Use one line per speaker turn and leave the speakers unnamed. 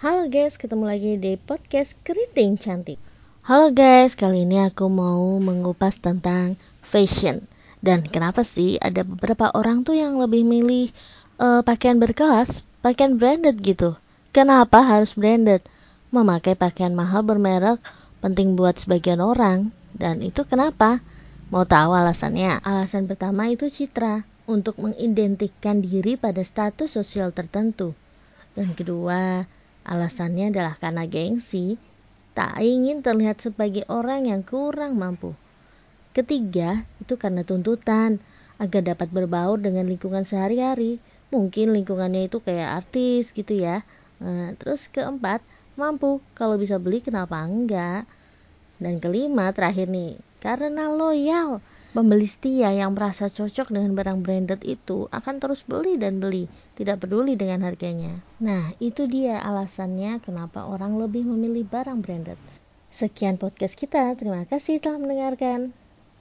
Halo guys, ketemu lagi di podcast Keriting Cantik. Halo guys, kali ini aku mau mengupas tentang fashion dan kenapa sih ada beberapa orang tuh yang lebih milih uh, pakaian berkelas, pakaian branded gitu. Kenapa harus branded? Memakai pakaian mahal bermerek penting buat sebagian orang dan itu kenapa? Mau tahu alasannya? Alasan pertama itu citra untuk mengidentikan diri pada status sosial tertentu. Dan kedua, alasannya adalah karena gengsi, tak ingin terlihat sebagai orang yang kurang mampu. Ketiga, itu karena tuntutan agar dapat berbaur dengan lingkungan sehari-hari. Mungkin lingkungannya itu kayak artis gitu ya. Nah, terus keempat, mampu. Kalau bisa beli kenapa enggak? Dan kelima, terakhir nih, karena loyal. Pembeli setia yang merasa cocok dengan barang branded itu akan terus beli dan beli, tidak peduli dengan harganya. Nah, itu dia alasannya kenapa orang lebih memilih barang branded. Sekian podcast kita, terima kasih telah mendengarkan.